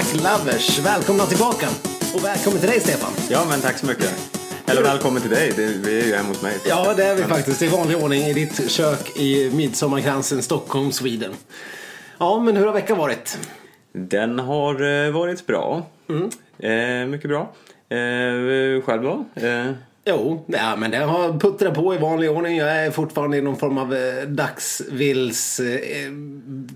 Hallå! Skitsnack lovers. Välkomna tillbaka. Och välkommen till dig Stefan. Ja, men tack så mycket. Eller välkommen till dig. Det, vi är ju hemma hos mig. Ja, det är vi faktiskt. I vanlig ordning i ditt kök i Midsommarkransen, Stockholm, Sweden. Ja, men hur har veckan varit? Den har eh, varit bra. Eh, mycket bra. Eh, själv då? Eh, Jo, ja, men det har puttrat på i vanlig ordning. Jag är fortfarande i någon form av eh, dagsvills eh,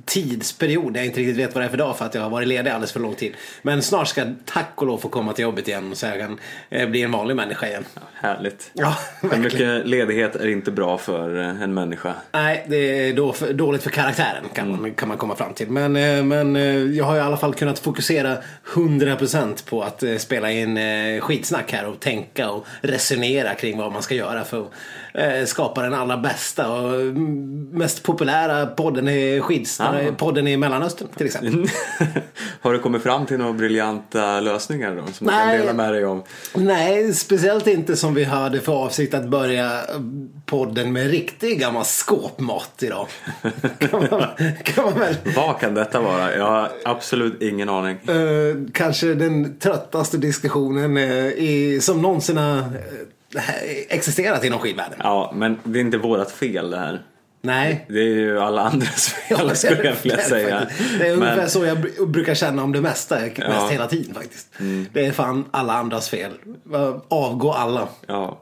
tidsperiod. där Jag inte riktigt vet vad det är för dag för att jag har varit ledig alldeles för lång tid. Men snart ska tack och lov få komma till jobbet igen så jag kan eh, bli en vanlig människa igen. härligt. Ja, För verkligen. mycket ledighet är inte bra för eh, en människa. Nej, det är då för, dåligt för karaktären kan, man, kan man komma fram till. Men, eh, men jag har i alla fall kunnat fokusera 100% på att spela in skitsnack här och tänka och resonera kring vad man ska göra för att skapa den allra bästa och mm, mest populära podden i, skids, Ah. podden i Mellanöstern till exempel. har du kommit fram till några briljanta lösningar då? Som du kan Nej. dela med dig om? Nej, speciellt inte som vi hade för avsikt att börja podden med riktig gammal skåpmat idag. kan, man, kan man väl Vad kan detta vara? Jag har absolut ingen aning. Eh, kanske den tröttaste diskussionen eh, i, som någonsin har eh, existerat inom skidvärlden. Ja, men det är inte vårat fel det här. Nej. Det är ju alla andras fel skulle jag vilja säga. Det är ungefär Men- så jag br- brukar känna om det mesta, mest Ja. Mm. hela tiden faktiskt. Det är fan alla andras fel. Avgå alla. Ja,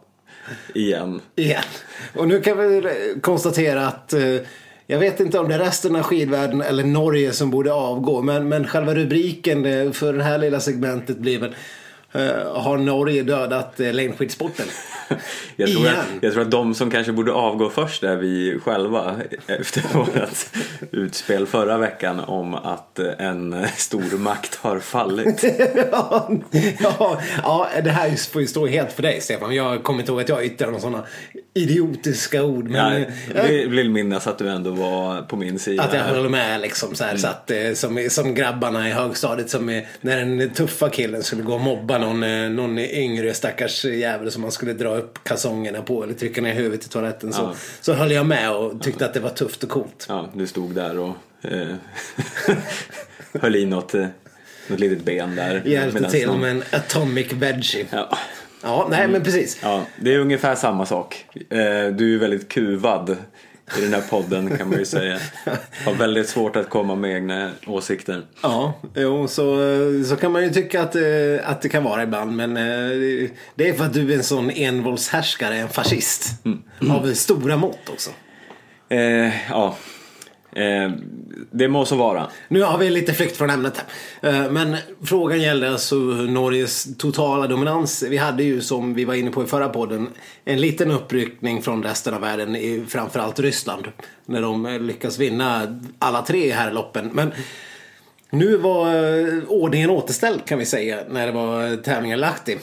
igen. Igen. Och nu kan vi konstatera att eh, jag vet inte om det är resten av skidvärlden eller Norge som borde avgå. Men, men själva rubriken eh, för det här lilla segmentet blir väl Har Norge dödat eh, längdskidsporten? Jag tror, att, jag tror att de som kanske borde avgå först är vi själva efter vårt utspel förra veckan om att en stor makt har fallit. ja, ja, ja, det här får ju stå helt för dig Stefan. Jag kommer inte ihåg att jag yttrade några sådana idiotiska ord. Men, Jag eh, vill- vill minnas att du ändå var på min sida. Att jag höll med liksom så här, så att, eh, som, som grabbarna i högstadiet som är, när den tuffa killen skulle gå och mobba någon, eh, någon yngre stackars jävel som man skulle dra upp kalsongerna på eller trycka ner huvudet i toaletten så, Ja. så höll jag med och tyckte att det var tufft och coolt. Ja, du stod där och eh, höll i något, eh, något litet ben där. Hjälpte till någon- med en atomic veggie. Ja. Ja, nej men precis. ja, det är ungefär samma sak. Eh, du är väldigt kuvad i den här podden kan man ju säga. Har väldigt svårt att komma med egna åsikter. Ja, jo, så, så kan man ju tycka att, eh, att det kan vara ibland. Men eh, det är för att du är en sån envåldshärskare, en fascist. Av stora mått också. Eh, ja, eh, det må så vara. Nu har vi lite flykt från ämnet. Eh, Men frågan gällde alltså Norges totala dominans. Vi hade ju som vi var inne på i förra podden en liten uppryckning från resten av världen i framförallt Ryssland. När de eh, lyckas vinna alla tre här loppen. Men nu var eh, ordningen återställd kan vi säga när det var eh, tävlingen Lahti.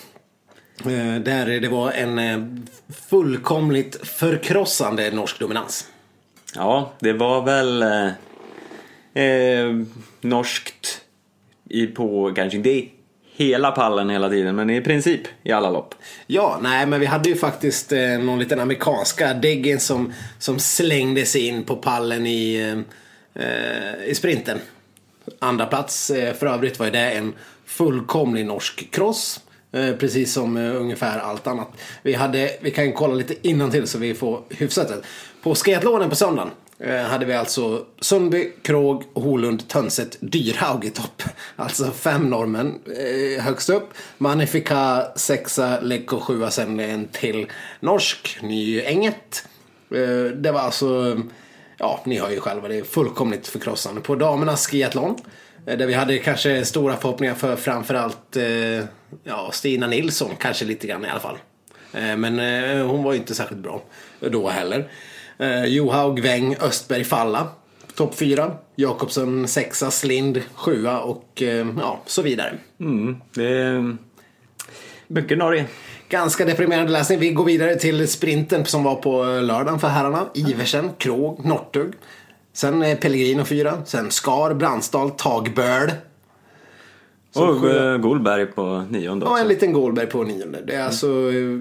Där det var en fullkomligt förkrossande norsk dominans. Ja, det var väl eh, eh, norskt i, på kanske inte hela pallen hela tiden men i princip i alla lopp. Ja, nej men vi hade ju faktiskt eh, någon liten amerikanska Deggen som, som slängde sig in på pallen i, eh, eh i sprinten. Andra plats eh, för övrigt var ju det en fullkomlig norsk cross. Eh, precis som eh, ungefär allt annat. Vi, hade, vi kan kolla lite innan till så vi får hyfsat det. På skiatlonen på söndagen eh, hade vi alltså Sundby, Krog, Holund, Tönset, Dyrhaug i topp. Alltså fem norrmän eh, högst upp. Magnifica sexa, Lekko sjua, sen en till norsk, Nyänget. Eh, det var alltså, ja ni hör ju själva, det är fullkomligt förkrossande. På damernas skiathlon, eh, där vi hade kanske stora förhoppningar för framförallt eh, ja, Stina Nilsson, kanske lite grann i alla fall. Eh, men eh, hon var ju inte särskilt bra då heller. Eh, Johaug, Weng, Östberg, Falla. Topp fyra. Jakobsson sexa, Slind sjua och eh, ja, så vidare. Mm, det är mycket Norge. Ganska deprimerande läsning. Vi går vidare till sprinten som var på lördagen för herrarna. Iversen, Krog, Northug. Sen eh, Pellegrino fyra. Sen Skar, Brandsdal, Tagböl. Och sju- eh, Golberg på nionde också. en liten Goldberg på nionde. Det är alltså eh,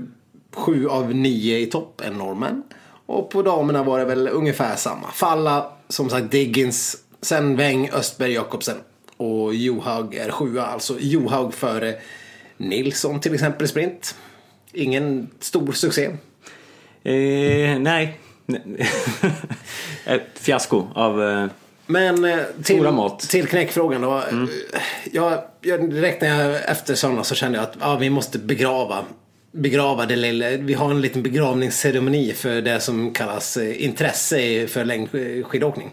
sju av nio i topp, en norrmän. Och på damerna var det väl ungefär samma. Falla, som sagt Diggins, Sen Weng, Östberg, Jakobsen och Johaug är sjua. Alltså Johaug före Nilsson till exempel i sprint. Ingen stor succé. Eh, nej. Ett fiasko av... Eh, Men eh, till, mått. till knäckfrågan då. Jag, jag, direkt när jag efter sådana så kände jag att ja, vi måste begrava begrava det lilla. Vi har en liten begravningsceremoni för det som kallas eh, intresse för längdskidåkning.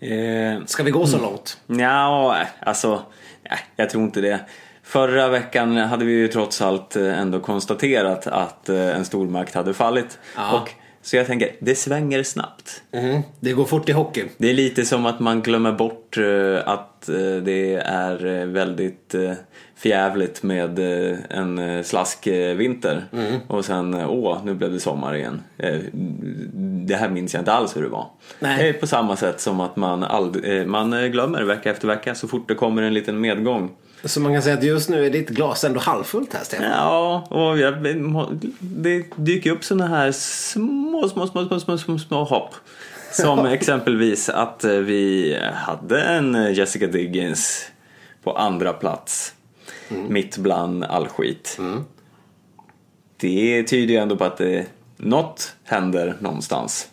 eh, Ska vi gå så långt? Ja, alltså, nej, jag tror inte det. Förra veckan hade vi ju trots allt eh, ändå konstaterat att en stormakt hade fallit. Ja. Och, så jag tänker, det svänger snabbt. Mhm. Det går fort i hockey. Det är lite som att man glömmer bort eh, att eh, det är eh, väldigt förjävligt med en slaskvinter. Mm. Och sen, åh, nu blev det sommar igen. Det här minns jag inte alls hur det var. Nej. Det är på samma sätt som att man, ald- man glömmer vecka efter vecka så fort det kommer en liten medgång. Så man kan säga att just nu är ditt glas ändå halvfullt här Stefan. Ja, och jag, det dyker upp såna här små, små, små, små, små, små, små hopp. Som exempelvis att eh, vi hade en eh, Jessica Diggins på andra plats. Mitt bland all skit. Det tyder ju ändå på att det, något händer någonstans.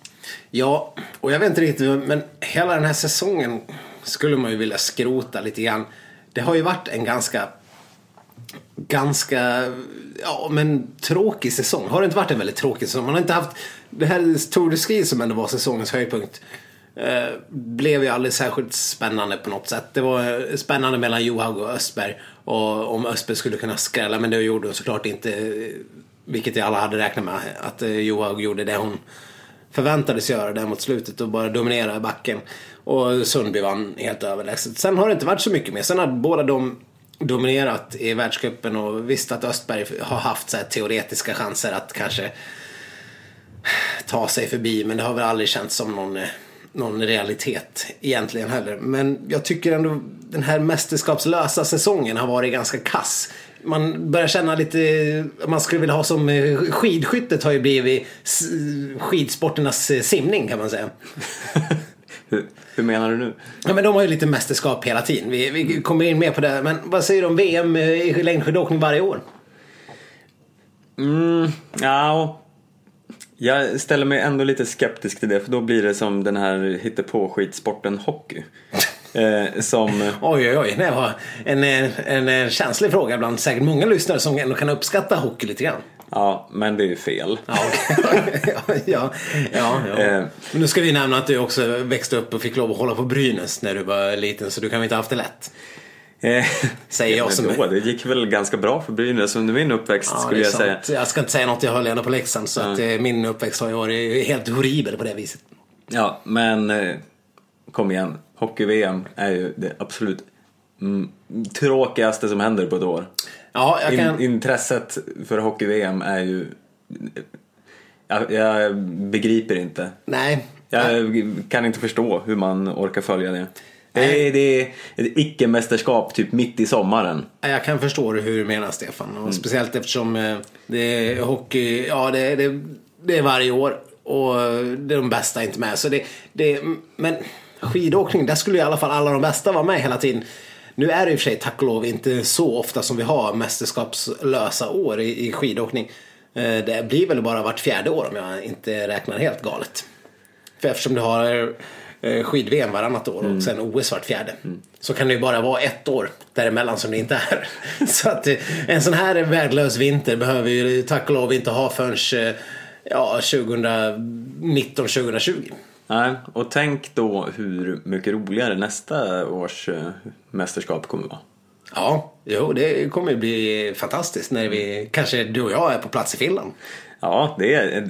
Ja, och jag vet inte riktigt, men hela den här säsongen skulle man ju vilja skrota lite grann. Det har ju varit en ganska, ganska, ja men tråkig säsong. Har det inte varit en väldigt tråkig säsong? Man har inte haft, det här Tour de Ski som ändå var säsongens höjdpunkt. Eh, blev ju aldrig särskilt spännande på något sätt. Det var eh, spännande mellan Johaug och Östberg. Och om Östberg skulle kunna skrälla, men det gjorde hon såklart inte. Vilket Vilket alla hade räknat med. Att eh, Johaug gjorde det hon förväntades göra där mot slutet och bara dominera i backen. Och Sundby vann helt överlägset. Sen har det inte varit så mycket mer. Sen har båda de dominerat i världscupen och visst att Östberg har haft så här teoretiska chanser att kanske ta sig förbi men det har väl aldrig känts som någon, någon realitet egentligen heller. Men jag tycker ändå den här mästerskapslösa säsongen har varit ganska kass. Man börjar känna lite, man skulle vilja ha som eh, skidskyttet har ju blivit skidsporternas eh, simning kan man säga. Hur, hur menar du nu? Ja, men de har ju lite mästerskap hela tiden. Vi, vi kommer in mer på det. Men vad säger du om VM i längdskidåkning varje år? Mm, ja, jag ställer mig ändå lite skeptisk till det för då blir det som den här hittepå-skitsporten hockey. Eh, som, Oj, oj, oj. Det var en, en, en känslig fråga bland säkert många lyssnare som ändå kan uppskatta hockey lite grann. Ja, men det är ju fel. Ja, ja, ja, ja, ja. Eh. Men nu ska vi nämna att du också växte upp och fick lov att hålla på Brynäs när du var liten så du kan väl inte ha haft det lätt. Eh, Säger jag som då, det gick väl ganska bra för Brynäs under min uppväxt Ja, skulle jag säga. Jag ska inte säga något, jag höll ändå på Leksand så att eh, min uppväxt har ju varit helt horribel på det viset. Ja, men kom igen. Hockey-VM är ju det absolut mm, tråkigaste som händer på ett år. Ja, jag kan... In, intresset för hockey-VM är ju... Jag, jag begriper inte. Nej. Jag kan inte förstå hur man orkar följa det. Det är, det är ett icke-mästerskap typ mitt i sommaren. Jag kan förstå hur du menar Stefan. Mm. Och Speciellt eftersom eh, det är hockey, ja det, det, det är varje år. Och det är de bästa inte med. Så det, det, men skidåkning, där skulle i alla fall alla de bästa vara med hela tiden. Nu är det i och för sig tack och lov inte så ofta som vi har mästerskapslösa år i, i skidåkning. Eh, Det blir väl bara vart fjärde år om jag inte räknar helt galet. För eftersom du har eh, skid-VM varannat år och sen OS vart fjärde. Så kan det ju bara vara ett år däremellan som det inte är. Så att eh, en sån här värdelös vinter behöver vi tack och lov inte ha förrän ja, 2019-2020. Nej, och tänk då hur mycket roligare nästa års eh, mästerskap kommer vara. Ja, jo det kommer ju bli fantastiskt när vi, kanske du och jag är på plats i Finland. Ja, det,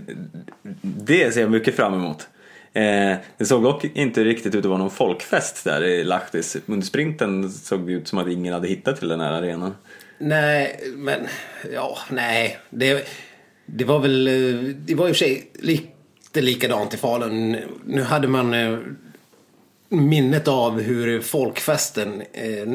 det ser jag mycket fram emot. Eh, det såg dock inte riktigt ut att vara någon folkfest där i Lahtis. Under sprinten såg det ut som att ingen hade hittat till den här arenan. Nej, men ja, nej. Det, det var väl, eh, det var i och för sig lite likadant i Falun. Nu hade man eh, minnet av hur folkfesten eh,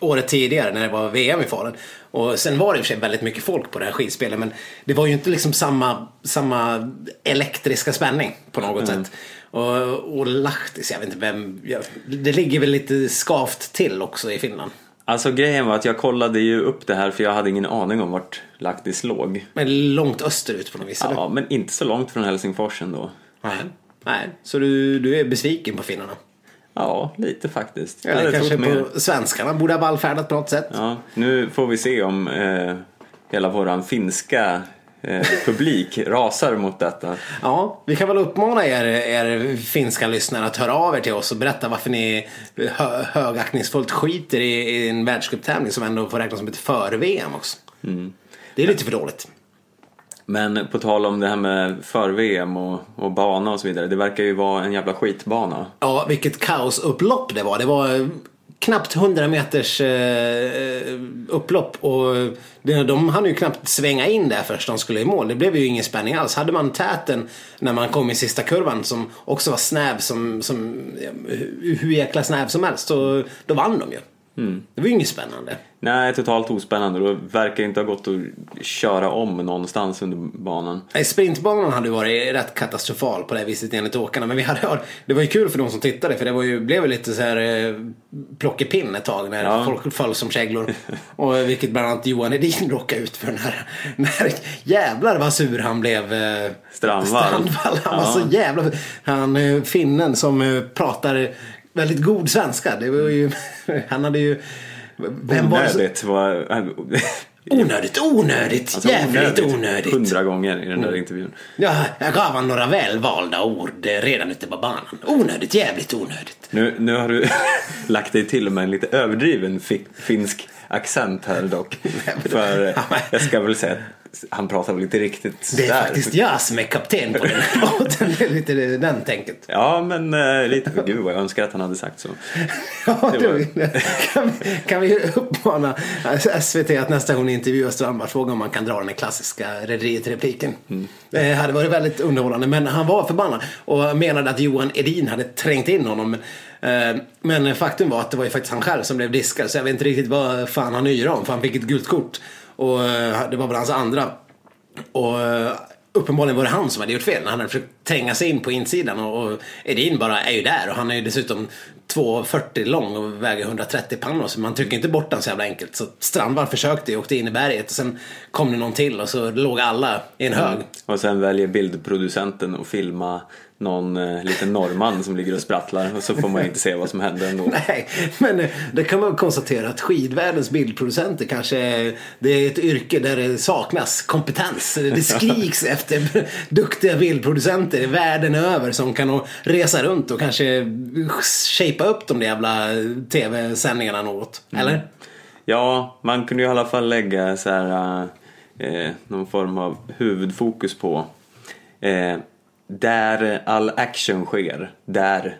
året tidigare när det var VM i Falun. Och sen var det i och för sig väldigt mycket folk på det här skidspelet men det var ju inte liksom samma, samma elektriska spänning på något sätt. Och, och Lahtis, jag vet inte vem. Jag, det ligger väl lite skavt till också i Finland. Alltså grejen var att jag kollade ju upp det här för jag hade ingen aning om vart Lahtis låg. Men långt österut på något vis. eller? Ja, men inte så långt från Helsingfors ändå. Nej. Nej. Så du, du är besviken på finnarna? Ja, lite faktiskt. Eller kanske trott mer. på svenskarna borde ha vallfärdat på något sätt. Ja, nu får vi se om eh, hela våran finska eh, publik rasar mot detta. Ja, vi kan väl uppmana er, er finska lyssnare att höra av er till oss och berätta varför ni hö, högaktningsfullt skiter i, i en världscuptävling som ändå får räknas som ett för-VM också. Det är lite för dåligt. Men på tal om det här med för-VM och, och bana och så vidare. Det verkar ju vara en jävla skitbana. Ja, vilket kaosupplopp det var. Det var knappt 100 meters eh, upplopp och det- de hann ju knappt svänga in där först de skulle i mål. Det blev ju ingen spänning alls. Hade man täten när man kom i sista kurvan som också var snäv som, som hur jäkla snäv som helst så då vann de ju. Det var ju inget spännande. Nej, totalt ospännande. Det verkar inte ha gått att köra om någonstans under banan. Nej, Sprintbanan hade varit rätt katastrofal på det viset enligt åkarna. Men vi hade, det var ju kul för de som tittade för det var ju, blev ju lite så här eh, plockepinn ett tag när Ja. folk föll som käglor. Och vilket bland annat Johan Edin råkade ut för när, när jävlar vad sur han blev. Eh, Strandvall. Strandvall. Han var Ja. så jävla Han eh, finnen som eh, pratar väldigt god svenska. Det var ju, han hade ju vem var det Onödigt var... Onödigt, onödigt, Alltså, jävligt onödigt. Hundra gånger i den där intervjun. Ja, jag gav han några välvalda ord eh, redan ute på banan. Onödigt, jävligt onödigt. Nu, nu har du lagt dig till med en lite överdriven fi, finsk accent här dock. För eh, jag ska väl säga att han pratar väl inte riktigt Det är faktiskt jag som är kapten på den här båten. Det är lite den tänket. Ja, men eh, lite... Gud vad jag önskar att han hade sagt så. Ja, du, kan, vi, kan vi uppmana SVT att nästa gång ni intervjuar Strandberg fråga om man kan dra den klassiska Rederiet-repliken. Det hade varit väldigt underhållande men han var förbannad och menade att Johan Edin hade trängt in honom. Eh, men faktum var att det var ju faktiskt han själv som blev diskad så jag vet inte riktigt vad fan han yrade om för han fick ett gult kort. Och eh, det var väl hans andra. Och eh, uppenbarligen var det han som hade gjort fel. Han hade försökt tränga sig in på insidan och, och Edin bara är ju där och han är ju dessutom 2,40 lång och väger 130 pannor så man trycker inte bort den så jävla enkelt. Så Strandvall försökte ju och åkte in i berget och sen kom det någon till och så låg alla i en hög. Mm. Och sen väljer bildproducenten att filma någon eh, liten norrman som ligger och sprattlar och så får man inte se vad som händer ändå. Nej, men eh, det kan man konstatera att skidvärldens bildproducenter kanske det är ett yrke där det saknas kompetens. Det skriks efter duktiga bildproducenter världen över som kan resa runt och kanske shapea upp de där jävla tv-sändningarna något. Eller? Ja, man kunde ju i alla fall lägga så här, eh, någon form av huvudfokus på eh, där all action sker, där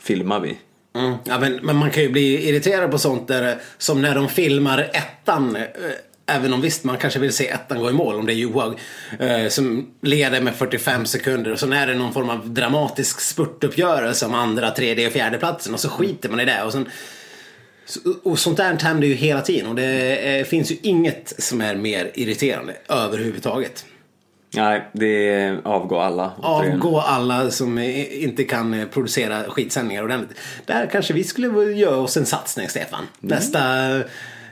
filmar vi. Mm. Ja, men, men man kan ju bli irriterad på sånt där, som när de filmar ettan. eh, Även om visst man kanske vill se ettan gå i mål om det är Johaug eh, som leder med 45 sekunder och så är det någon form av dramatisk spurtuppgörelse om andra, tredje och fjärde platsen och så skiter man i det. Och, sen, så- och sånt där händer ju hela tiden och det eh, finns ju inget som är mer irriterande överhuvudtaget. Nej, det avgår alla. Avgå alla som inte kan eh, producera skitsändningar ordentligt. Där kanske vi skulle göra oss en satsning, Stefan. Nästa...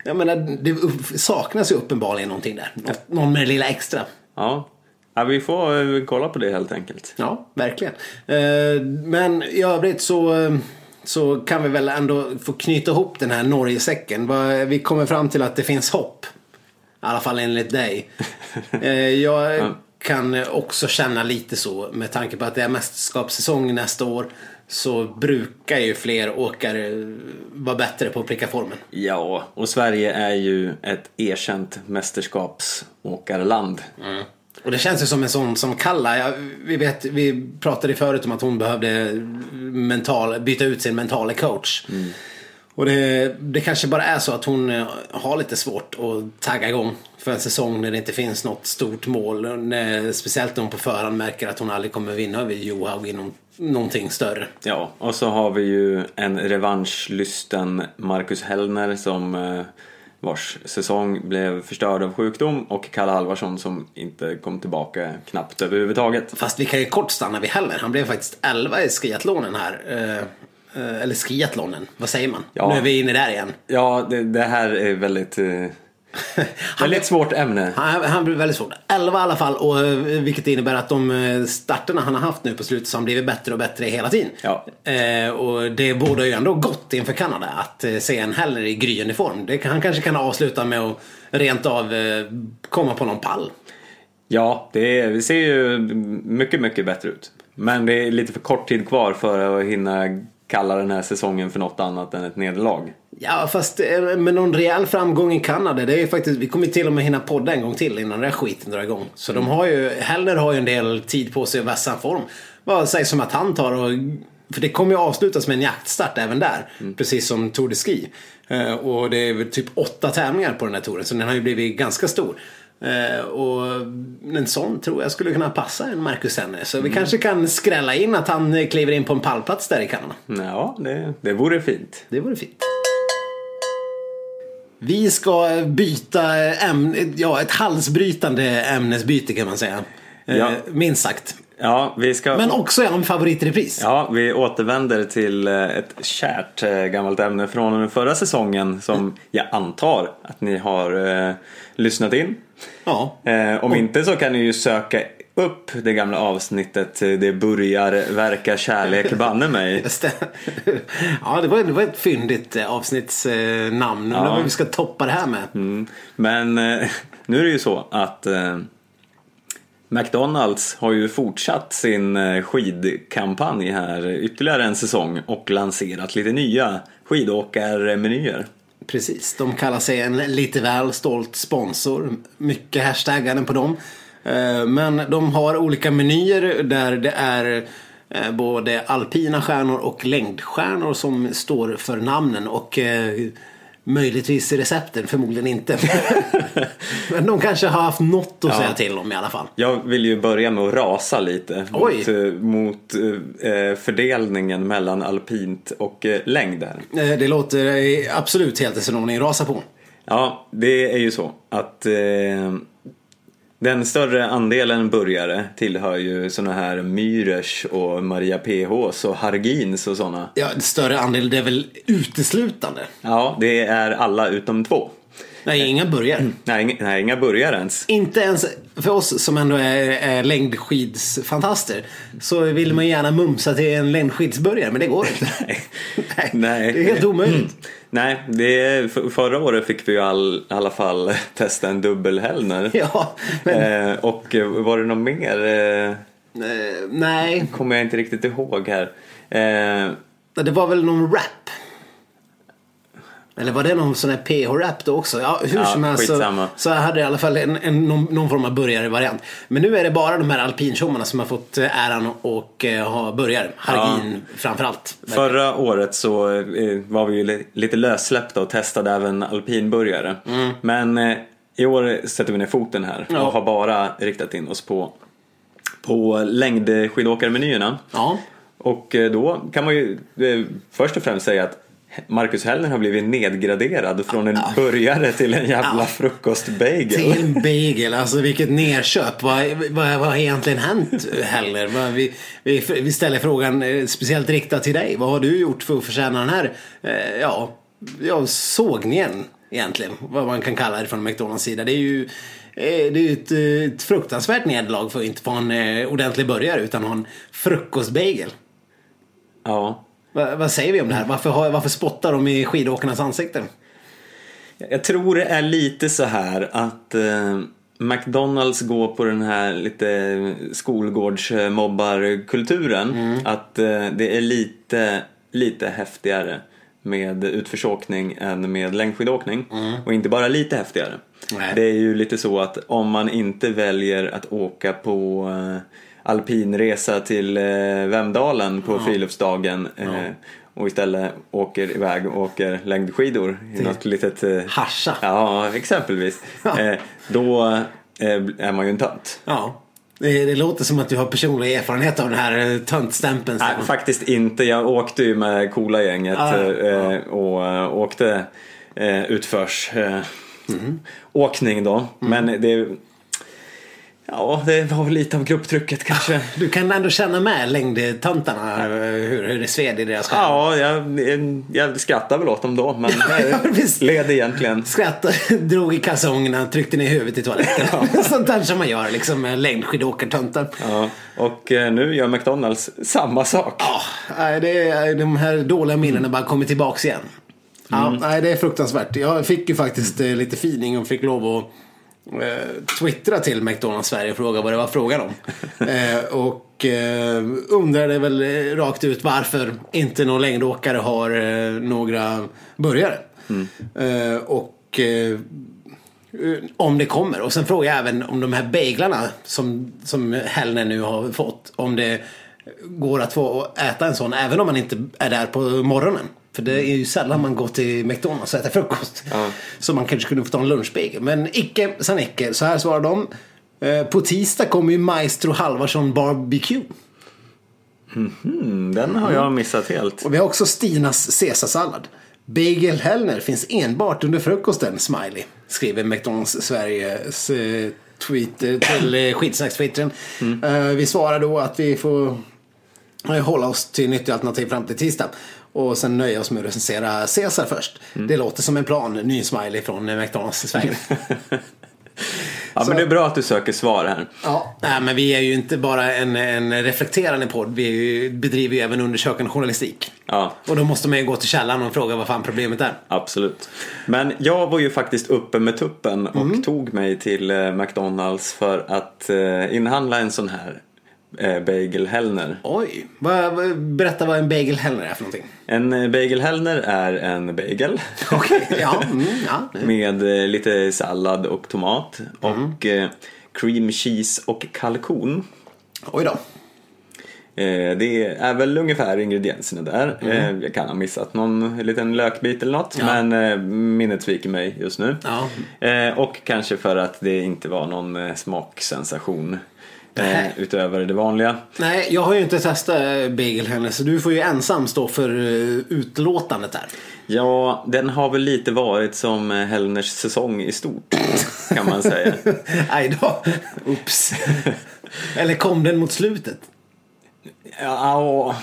Jag menar, det saknas ju uppenbarligen någonting där. Nå- Någon med det lilla extra. Ja. ja, vi får eh, kolla på det helt enkelt. Ja, verkligen. Eh, Men i övrigt så, så kan vi väl ändå få knyta ihop den här Norgesäcken. Vi kommer fram till att det finns hopp. I alla fall enligt dig. Jag kan också känna lite så med tanke på att det är mästerskapssäsong nästa år. Så brukar ju fler åkare vara bättre på att pricka formen. Ja, och Sverige är ju ett erkänt mästerskapsåkarland. Och det känns ju som en sån som Kalla. Ja, vi, vet, vi pratade förut om att hon behövde mental, byta ut sin mentala coach. Och det, det kanske bara är så att hon eh, har lite svårt att tagga igång för en säsong när det inte finns något stort mål. När, speciellt när hon på förhand märker att hon aldrig kommer vinna över Johaug i någon, någonting större. Ja, och så har vi ju en revanschlysten Marcus Hellner som eh, vars säsong blev förstörd av sjukdom och Kalle Halvarsson som inte kom tillbaka knappt överhuvudtaget. Fast vi kan ju kort stanna vid Heller. Han blev faktiskt 11 i skiathlonen här. Eh, eller skiathlonen, vad säger man? Ja. Nu är vi inne där igen. Ja, det, det här är väldigt, eh, väldigt svårt ämne. Han, han blev väldigt svårt. 11 i alla fall, och, eh, vilket innebär att de starterna han har haft nu på slutet så har han blivit bättre och bättre hela tiden. Ja. Eh, och det borde ju ändå gott inför Kanada att eh, se en Heller i gryende form. Det han kanske kan avsluta med att rent av eh, komma på någon pall. Ja, det, det ser ju mycket, mycket bättre ut. Men det är lite för kort tid kvar för att hinna kalla den här säsongen för något annat än ett nederlag. Ja, fast eh, med någon rejäl framgång i Kanada. Det är ju faktiskt, vi kommer till och med hinna podda en gång till innan den där skiten drar igång. Så de har ju, Heller har ju en del tid på sig att vässa form. Vad sägs som att han tar och för det kommer ju avslutas med en jaktstart även där. Precis som Tour de Ski. Eh, Och det är väl typ åtta tävlingar på den här touren. Så den har ju blivit ganska stor. Eh, Och en sån tror jag skulle kunna passa en Marcus Henry. Så vi kanske kan skrälla in att han eh, kliver in på en pallplats där i Kanada. Ja, det, det vore fint. Det vore fint. Vi ska byta ämne, ja ett halsbrytande ämnesbyte kan man säga. Eh, Ja. Minst sagt. Ja, vi ska... Men också en favoritrepris. Ja, vi återvänder till ett kärt gammalt ämne från den förra säsongen som jag antar att ni har eh, lyssnat in. Ja. Eh, om inte så kan ni ju söka upp det gamla avsnittet eh, Det börjar verka kärlek banne mig. Ja, det var, det var ett fyndigt eh, avsnittsnamn. Undrar Ja. vad vi ska toppa det här med. Mm. Men eh, nu är det ju så att eh, McDonalds har ju fortsatt sin skidkampanj här ytterligare en säsong och lanserat lite nya skidåkarmenyer. Precis, de kallar sig en lite väl stolt sponsor. Mycket hashtaggande på dem. Eh, men de har olika menyer där det är eh, både alpina stjärnor och längdstjärnor som står för namnen. Och eh, möjligtvis recepten, förmodligen inte. Men de kanske har haft något att Ja. säga till om i alla fall. Jag vill ju börja med att rasa lite Oj. mot, eh, mot eh, fördelningen mellan alpint och eh, längd där. Eh, Det låter eh, absolut helt i sin ordning. Rasa på. Ja, det är ju så att eh, den större andelen börjare tillhör ju såna här Myrers och Maria PHs och Hargins och såna. Ja, större andel det är väl uteslutande. Ja, det är alla utom två. Nej, inga börjar. Nej, inga, nej, inga börjare ens. Inte ens för oss som ändå är, är längdskidsfantaster så vill man gärna mumsa till en längdskidsbörjare men det går inte. Nej. Nej. Det är helt omöjligt. Nej, det, för, förra året fick vi ju all, i alla fall testa en dubbelhällner. Ja, men Eh, och eh, var det något mer? Eh, eh, nej. kommer jag inte riktigt ihåg här. Eh, Det var väl någon rap. Eller var det någon sån här PH-rap då också? Ja, hur Ja, som helst så, så hade jag i alla fall en, en, någon, någon form av börjare-variant. Men nu är det bara de här alpintjommarna som har fått eh, äran och eh, ha börjare. Hargin framförallt. Förra året så eh, var vi ju li- lite lössläppta och testade även alpinburgare. Men eh, i år sätter vi ner foten här Ja. och har bara riktat in oss på, på längdskidåkarmenyerna. Ja. Och då kan man ju först och främst säga att Marcus Hellner har blivit nedgraderad från en burgare till en jävla frukostbagel. Till en bagel, alltså vilket nerköp. Vad, vad, vad har egentligen hänt heller? Vad- Vi, vi, vi ställer frågan eh, speciellt riktad till dig. Vad har du gjort för att förtjäna den här, eh, ja, ja sågningen egentligen? Vad man kan kalla det från McDonalds sida. Det är ju eh, det är ju ett, ett fruktansvärt nederlag för att inte få en ordentlig burgare utan ha en frukostbagel. Ja. Va, vad säger vi om det här? Varför, har, varför spottar de i skidåkarnas ansikten? Jag tror det är lite så här att eh, McDonalds går på den här lite skolgårdsmobbarkulturen. Att eh, det är lite, lite häftigare med utförsåkning än med längdskidåkning. Och inte bara lite häftigare. Nej. Det är ju lite så att om man inte väljer att åka på eh, alpinresa till eh, Vemdalen på friluftsdagen eh, och istället åker iväg och åker längdskidor i något litet... Eh, Hascha. ja, exempelvis. Ja. Eh, då eh, är man ju en tönt. Ja. Det, det låter som att du har personlig erfarenhet av den här eh, töntstämpeln. Nej, faktiskt inte. Jag åkte ju med coola gänget Ah, och åkte eh, utförs eh, åkning då. Men det, ja, det var väl lite av grupptrycket kanske. Du kan ändå känna med längdtöntarna hur, hur det sved i deras själ. Ja, jag, jag skrattar väl åt dem då, men Ja, visst. led egentligen. Skrattade, drog i kalsongerna, tryckte ner huvudet i toaletten. Sånt där som man gör liksom med längdskidåkartöntar. Ja, och eh, nu gör McDonalds samma sak. Ja, det är, de här dåliga minnena bara kommer tillbaks igen. Ja, nej, det är fruktansvärt. Jag fick ju faktiskt eh, lite feeling och fick lov att eh, twittra till McDonalds Sverige och fråga vad det var frågan om. eh, och eh, undrade väl eh, rakt ut varför inte någon längdåkare har eh, några burgare. Eh, och eh, om det kommer. Och sen frågar jag även om de här baglarna som, som Hellner nu har fått. Om det går att få äta en sån även om man inte är där på morgonen. För det är ju sällan man går till McDonalds och äter frukost. Så man kanske kunde få ta en lunchbagel. Men icke san icke. Så här svarar de. Eh, På tisdag kommer ju Maestro Halvarsson Barbecue. Mm, den har jag missat helt. Och vi har också Stinas caesarsallad. Bagel Hellner finns enbart under frukosten, smiley. Skriver McDonalds Sveriges eh, tweet eh, till eh, skitsnackstwittern. Eh, vi svarar då att vi får hålla oss till nyttiga alternativ fram till tisdag. Och sen nöja oss med att recensera Caesar först. Det låter som en plan. Ny smiley från McDonalds Sverige. Ja, men det är bra att du söker svar här. Ja, nej, men vi är ju inte bara en, en reflekterande podd. Vi ju, bedriver ju även undersökande journalistik. Ja, Och då måste man ju gå till källan och fråga vad fan problemet är. absolut. Men jag var ju faktiskt uppe med tuppen och Mm. tog mig till eh, McDonalds för att eh, inhandla en sån här eh, bagel Hellner. Oj, berätta vad en bagel Hellner är för någonting. En eh, bagel Hellner är en bagel Okej, ja, mm, ja. med eh, lite sallad och tomat Mm. och eh, cream cheese och kalkon. Oj då. Det är väl ungefär ingredienserna där. Eh, Jag kan ha missat någon liten lökbit eller något. Mm. Ja. Men minnet sviker mig just nu. Ja. Och kanske för att det inte var någon smaksensation. Eh, Nej. Utöver det vanliga. Nej, jag har ju inte testat eh, bagel Hellner så du får ju ensam stå för eh, utlåtandet där. Ja, den har väl lite varit som Hellners säsong i stort. Kan man säga. Aj då. Oops. Eller kom den mot slutet? Ja.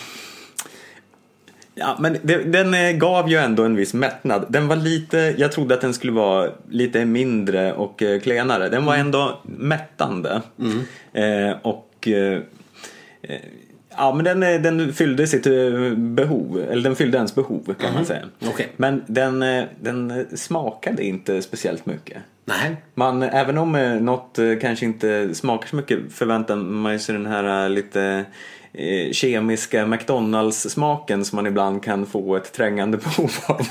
Ja, men det, den eh, gav ju ändå en viss mättnad. Den var lite, jag trodde att den skulle vara lite mindre och eh, klenare. Den var ändå mättande. Eh, och eh, eh, ja, men den, den fyllde sitt eh, behov, eller den fyllde ens behov kan man säga. Okej. Men den, den smakade inte speciellt mycket. Nej. Man, även om något kanske inte smakar så mycket förväntar man sig den här lite kemiska McDonalds-smaken som man ibland kan få ett trängande behov av.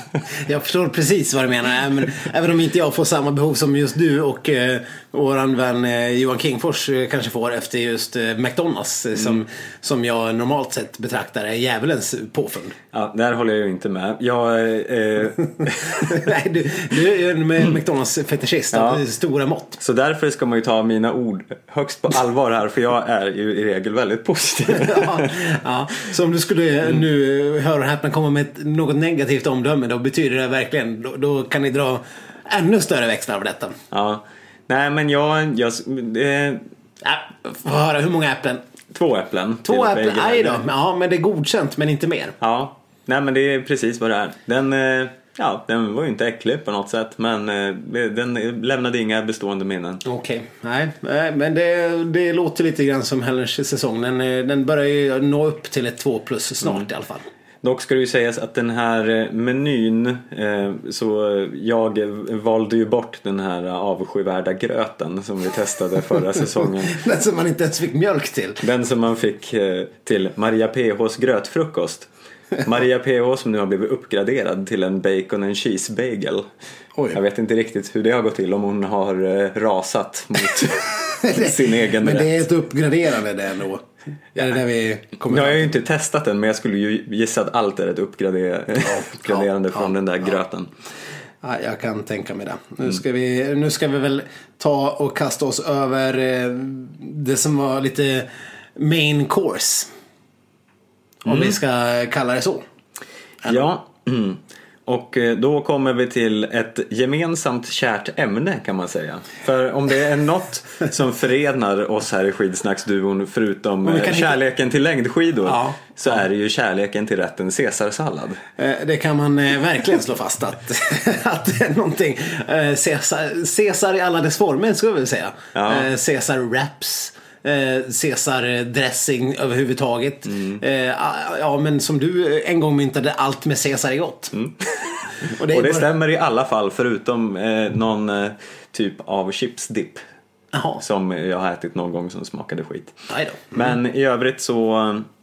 Jag förstår precis vad du menar. Även, även om inte jag får samma behov som just du och eh, våran vän eh, Johan Kingfors eh, kanske får efter just eh, McDonalds. eh, Som, som jag normalt sett betraktar är djävulens påfund. ja, där håller jag ju inte med. Jag, eh, Nej, du, du är ju en med McDonalds fetischist av Ja. stora mått. så därför ska man ju ta mina ord högst på allvar här för jag är ju i regel väldigt positiv. Ja, ja. Så om du skulle nu eh, höra och häpna komma med ett, något negativt omdöme då betyder det verkligen, då, då kan ni dra ännu större växlar av detta. Ja. Nej men jag, jag eh, Ja, få höra, hur många äpplen? två äpplen. Två äpplen, aj då. Ja, men det är godkänt men inte mer. Ja, nej men det är precis vad det är. Den, eh, ja, den var ju inte äcklig på något sätt men eh, den lämnade inga bestående minnen. Okej, nej, nej, men det, det låter lite grann som Hellers säsong. Den, eh, den börjar ju nå upp till ett 2 plus snart i alla fall. Dock ska det ju sägas att den här eh, menyn, eh, så jag valde ju bort den här avskyvärda gröten som vi testade förra säsongen. Den som man inte ens fick mjölk till. Den som man fick eh, till Maria PHs grötfrukost. Maria PH som nu har blivit uppgraderad till en bacon and cheese bagel. Oj. Jag vet inte riktigt hur det har gått till om hon har eh, rasat mot sin egen Men rätt. det är ett uppgraderande det ändå. Är det där vi kommer Nu har jag ju inte testat den men jag skulle ju gissa att allt är ett uppgrader- uppgraderande ja, från den där ja. gröten. Ja, jag kan tänka mig det. Mm. Nu ska, vi, nu ska vi väl ta och kasta oss över eh, det som var lite main course. Om Mm. vi ska kalla det så. Ja, mm. och eh, då kommer vi till ett gemensamt kärt ämne kan man säga. För om det är något som förenar oss här i skidsnacksduon förutom eh, kan hitta- kärleken till längdskidor Ja. så är det ju kärleken till rätten caesarsallad. Eh, Det kan man verkligen slå fast att, att det är någonting. Caesar, Caesar i alla dess former skulle jag vilja säga. Ja. Caesar wraps. Eh, Caesar dressing överhuvudtaget. Mm. Eh, Ja men som du en gång myntade, allt med Caesar är gott. Och det, Mm. Och det bara- stämmer i alla fall förutom eh, någon eh, typ av chipsdipp. Jaha, Som jag har ätit någon gång som smakade skit. då. Men i övrigt så,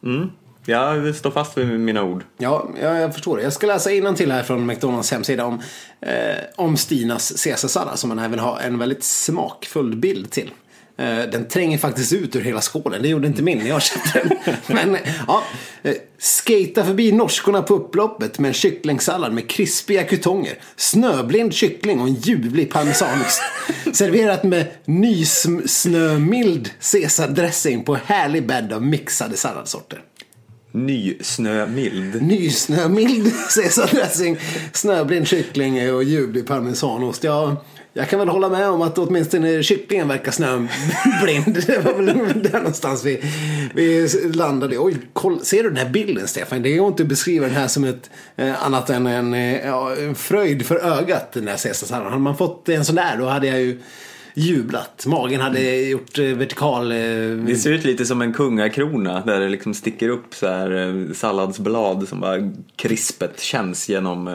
mm, jag står fast vid mina ord. Ja, ja, jag förstår det. Jag ska läsa till här från McDonalds hemsida om, eh, om Stinas caesarsallad som man även har en väldigt smakfull bild till. Eh, den tränger faktiskt ut ur hela skålen. Det gjorde inte min när jag köpte den. Men ja, eh, skata förbi norskorna på upploppet med en kycklingsallad med krispiga kutonger, snöblind kyckling och en ljuvlig parmesanost. Serverat med nysnömild caesardressing på härlig bädd av mixade salladssorter. Nysnömild. Nysnömild caesardressing, snöblind kyckling och ljuvlig parmesanost. Ja, jag kan väl hålla med om att åtminstone kycklingen verkar snöblind. Det var väl där någonstans vi, vi landade. Oj, koll, ser du den här bilden Stefan? Det går inte att beskriva den här som ett eh, annat än en, eh, ja, en fröjd för ögat. Den där caesarsalladen. Hade man fått en sån där då hade jag ju jublat. Magen hade gjort eh, vertikal... Eh, Det ser ut lite som en kungakrona där det liksom sticker upp så här eh, salladsblad som bara krispet känns genom,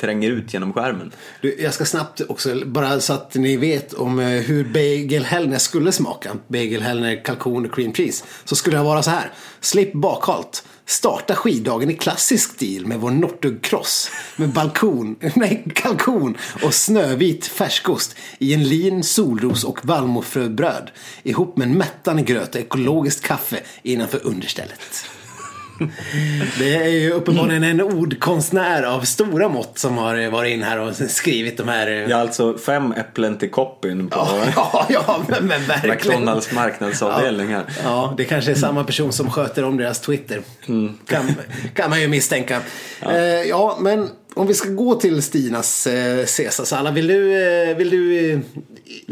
tränger ut genom skärmen. Du, jag ska snabbt också, bara så att ni vet om hur Bagel Hellner skulle smaka. Bagel Hellner kalkon och cream cheese. Så skulle det vara så här. Slipp bakhalt. Starta skiddagen i klassisk stil med vår Nortug-cross. Med balkon, nej, kalkon och snövit färskost i en lin, solros och vallmofröbröd. Ihop med en mättande gröt och ekologiskt kaffe innanför understället. Det är ju uppenbarligen en ordkonstnär av stora mått som har varit in här och skrivit de här... Ja, alltså fem äpplen till koppin på Ja, ja, ja men, men verkligen. McDonalds marknadsavdelning här. Ja, det kanske är samma person som sköter om deras Twitter. Kan, kan man ju misstänka. Ja. Eh, ja, men om vi ska gå till Stinas eh, Caesarsallad. Vill du, eh, vill du eh,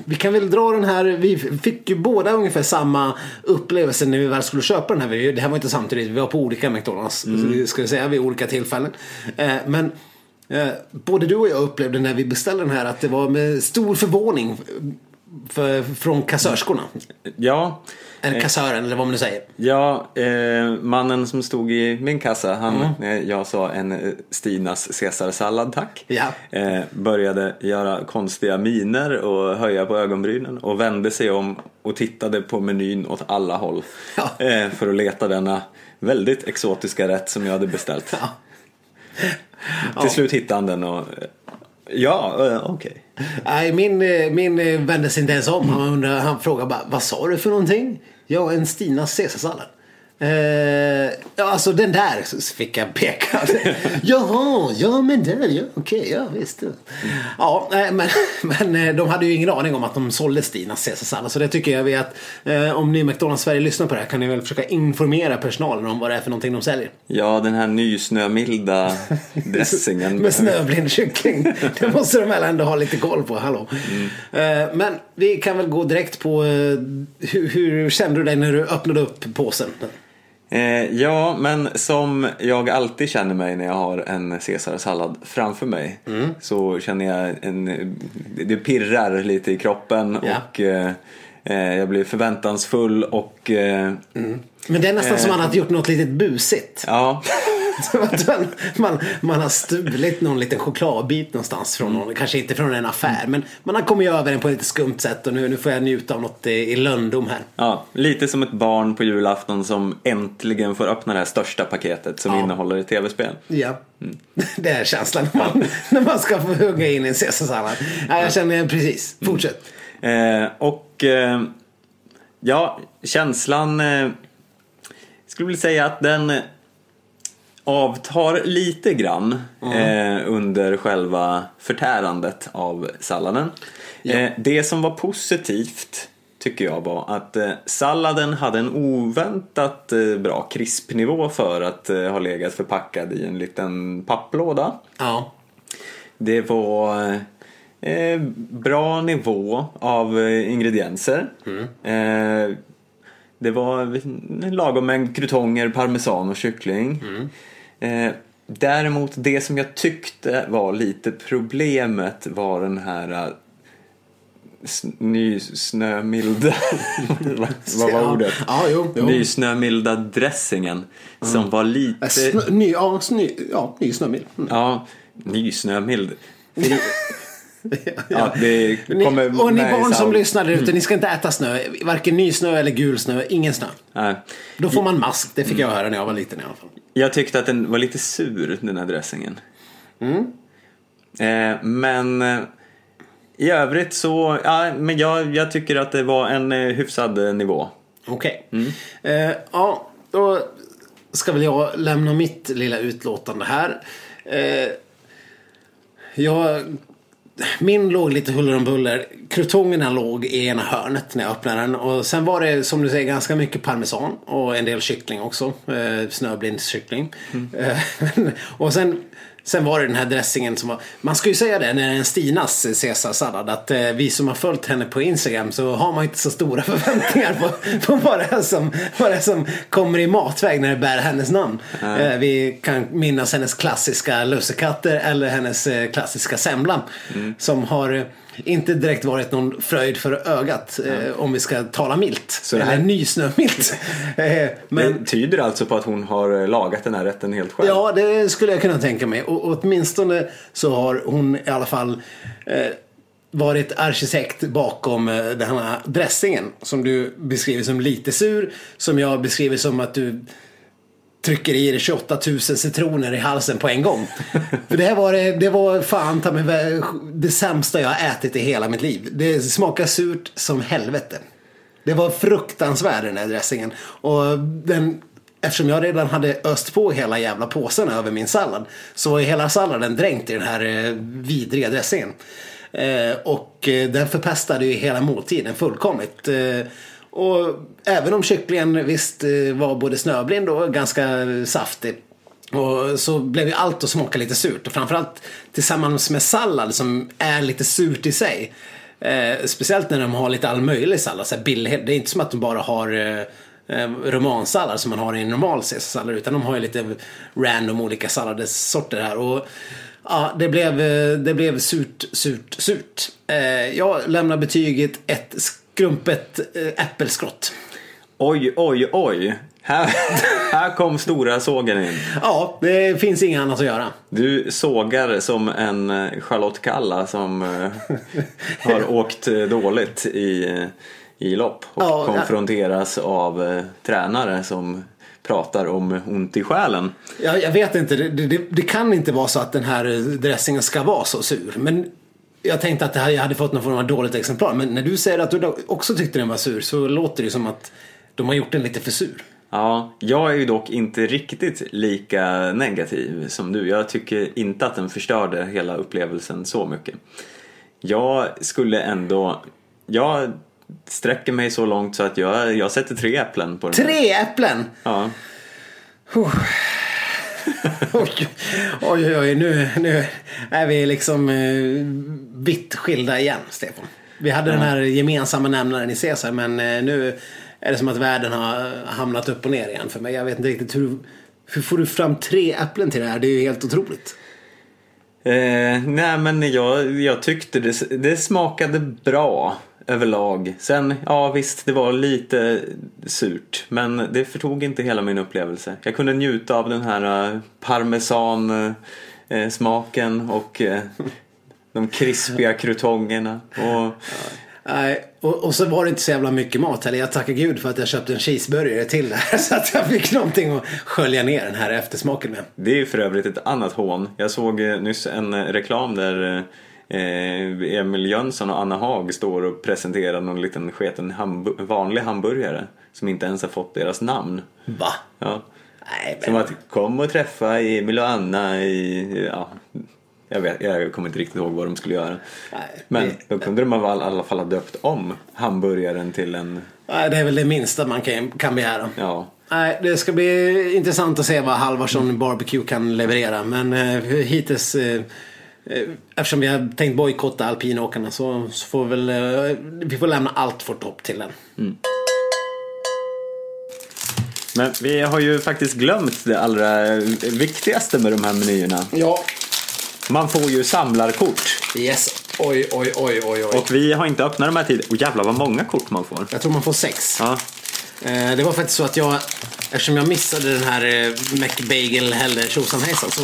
vi kan väl dra den här. Vi fick ju båda ungefär samma upplevelse när vi väl skulle köpa den här. Vi- Det här var inte samtidigt. Vi var på olika McDonalds. Mm. Ska jag säga, vid olika tillfällen. Eh, men eh, både du och jag upplevde när vi beställde den här att det var med stor förvåning för, från kassörskorna. Ja, Eller kassören eller vad man nu säger. ja eh, mannen som stod i min kassa, han, eh, jag sa en eh, Stinas caesarsallad tack. Ja. Eh, började göra konstiga miner och höja på ögonbrynen och vände sig om och tittade på menyn åt alla håll. Ja. Eh, för att leta denna väldigt exotiska rätt som jag hade beställt. Ja. Till slut hittade han den och eh, ja, eh, okej. Nej, min, eh, min eh, vände sig inte ens om. Han, undrade, han frågade bara, vad sa du för någonting? Ja, en Stinas caesarsallad. Eh, ja, alltså den där fick jag peka. Jaha, ja men där, ja okej, ja visst. Ja, nej, men, men eh, de hade ju ingen aning om att de sålde Stinas caesarsallad. Så det tycker jag vi att eh, om ni McDonalds Sverige lyssnar på det här kan ni väl försöka informera personalen om vad det är för någonting de säljer. Ja, den här nysnömilda dressingen. Med snöblind kyckling. Det måste de väl ändå ha lite koll på. Hallå. Eh, Men vi kan väl gå direkt på eh, hur, hur kände du dig när du öppnade upp påsen? Eh, ja, men som jag alltid känner mig när jag har en caesarsallad framför mig så känner jag en, det pirrar lite i kroppen Ja. och eh, jag blir förväntansfull och eh, Men det är nästan som att man hade gjort något litet busigt. ja, man, man, man har stulit någon liten chokladbit någonstans från någon. Kanske inte från en affär. Men man har kommit över den på ett lite skumt sätt. Och nu, nu får jag njuta av något i, i lönndom här. ja, lite som ett barn på julafton som äntligen får öppna det här största paketet som Ja. innehåller ett tv-spel. Ja, det är känslan när man, när man ska få hugga in i en caesarsallad. Ja, jag känner precis. Fortsätt. Eh, och eh, ja, känslan eh, skulle vilja säga att den avtar lite grann eh, under själva förtärandet av salladen. Eh, det som var positivt tycker jag var att eh, salladen hade en oväntat eh, bra krispnivå för att eh, ha legat förpackad i en liten papplåda. Ja. Det var eh, bra nivå av eh, ingredienser. Eh, det var lagom mängd krutonger, parmesan och kyckling. Eh, däremot det som jag tyckte var lite problemet var den här nysnömilda... vad var ordet? Ja, jo. jo. Nysnömilda dressingen. Som var lite... Snö, ny, ja, snö, ja, ny snömil. Mm. Ja, nysnömild. Ja, det Ni, kommer och ni med i barn som lyssnar där ute, ni ska inte äta snö. Varken ny snö eller gul snö. Ingen snö. Nej. Då får man mask. Det fick jag höra när jag var liten i alla fall. Jag tyckte att den var lite sur, den här dressingen. Eh, men eh, i övrigt så, ja, men jag, jag tycker att det var en eh, hyfsad eh, nivå. Okej. Eh, ja, då ska väl jag lämna mitt lilla utlåtande här. Eh, jag, min låg lite huller om buller. Krutongerna låg i ena hörnet när jag öppnade den. Och sen var det som du säger ganska mycket parmesan och en del kyckling också. Eh, snöblindskyckling. Eh, och sen Sen var det den här dressingen som var, man ska ju säga det när det är en Stinas caesarsallad att eh, vi som har följt henne på Instagram så har man inte så stora förväntningar på, på vad, det är som, vad det som kommer i matväg när det bär hennes namn. Eh, vi kan minnas hennes klassiska lussekatter eller hennes eh, klassiska semla som har eh, inte direkt varit någon fröjd för ögat eh, om vi ska tala milt. Så det här- Eller nysnömilt. eh, men Det tyder alltså på att hon har eh, lagat den här rätten helt själv. Ja, det skulle jag kunna tänka mig. Och, och åtminstone så har hon i alla fall eh, varit arkitekt bakom eh, den här dressingen. Som du beskriver som lite sur. Som jag beskriver som att du trycker i dig 28 000 citroner i halsen på en gång. För det här var, det, det var fan ta mig det sämsta jag har ätit i hela mitt liv. Det smakar surt som helvete. Det var fruktansvärd den här dressingen. Och den, eftersom jag redan hade öst på hela jävla påsen över min sallad. Så var ju hela salladen dränkt i den här eh, vidriga dressingen. Eh, och eh, den förpestade ju hela måltiden fullkomligt. Och även om kycklingen visst eh, var både snöblind och ganska saftig. Och så blev ju allt att smaka lite surt. Och framförallt tillsammans med sallad som är lite surt i sig. Eh, speciellt när de har lite all möjlig sallad. Så här billighet. Det är inte som att de bara har eh, eh romansallad som man har i en normal caesarsallad. Utan de har ju lite random olika salladssorter här. Och ja, det blev, eh, det blev surt, surt, surt. Eh, jag lämnar betyget ett skrumpet eh, äppelskott. Oj, oj, oj. Här, här kom stora sågen in. Ja, det finns inget annat att göra. Du sågar som en eh, Charlotte Kalla som eh, har åkt dåligt i, i lopp och Ja, ja. konfronteras av eh, tränare som pratar om ont i själen. Jag, jag vet inte, det, det, det kan inte vara så att den här dressingen ska vara så sur. Men jag tänkte att jag hade fått någon form av dåligt exemplar. Men när du säger att du också tyckte den var sur så låter det som att de har gjort den lite för sur. Ja, jag är ju dock inte riktigt lika negativ som du. Jag tycker inte att den förstörde hela upplevelsen så mycket. Jag skulle ändå... Jag sträcker mig så långt så att jag, jag sätter tre äpplen på den. Tre äpplen! Ja. Oj, oj, oj, nu, nu är vi liksom eh, vitt skilda igen, Stefan. Vi hade den här gemensamma nämnaren i Caesar, men eh, nu är det som att världen har hamnat upp och ner igen för mig. Jag vet inte riktigt hur, hur får du fram tre äpplen till det här? Det är ju helt otroligt. Eh, nej men jag, jag tyckte det, det smakade bra överlag. Sen, ja visst det var lite surt men det förtog inte hela min upplevelse. Jag kunde njuta av den här eh, parmesan eh, smaken och eh, de krispiga krutongerna. Och, Nej, och, och så var det inte så jävla mycket mat heller. Jag tackar gud för att jag köpte en cheeseburgare till det här. Så att jag fick någonting att skölja ner den här eftersmaken med. Det är ju för övrigt ett annat hån. Jag såg eh, nyss en eh, reklam där eh, Emil Jönsson och Anna Haag står och presenterar någon liten sketen hambu- vanlig hamburgare som inte ens har fått deras namn. Va? Ja. Nej, Som men... att kom och träffa Emil och Anna i, ja, Jag, vet, jag kommer inte riktigt ihåg vad de skulle göra. Nej, Men det- då kunde de i alla fall ha döpt om hamburgaren till en, Nej, det är väl det minsta man kan, kan begära. ja, Nej, det ska bli intressant att se vad Halvarsson Barbecue kan leverera. Men eh, hittills, eh, eftersom vi har tänkt bojkotta alpinåkarna så, så får vi väl, eh, vi får lämna allt för topp till den. Men vi har ju faktiskt glömt det allra viktigaste med de här menyerna. Ja. Man får ju samlarkort. Yes. Oj, oj, oj, oj, oj. Och vi har inte öppnat de här tiderna. Och jävlar vad många kort man får. Jag tror man får sex. Ja, Eh, det var faktiskt så att jag, eftersom jag missade den här eh, McBagel Heller tjosan hejsan så,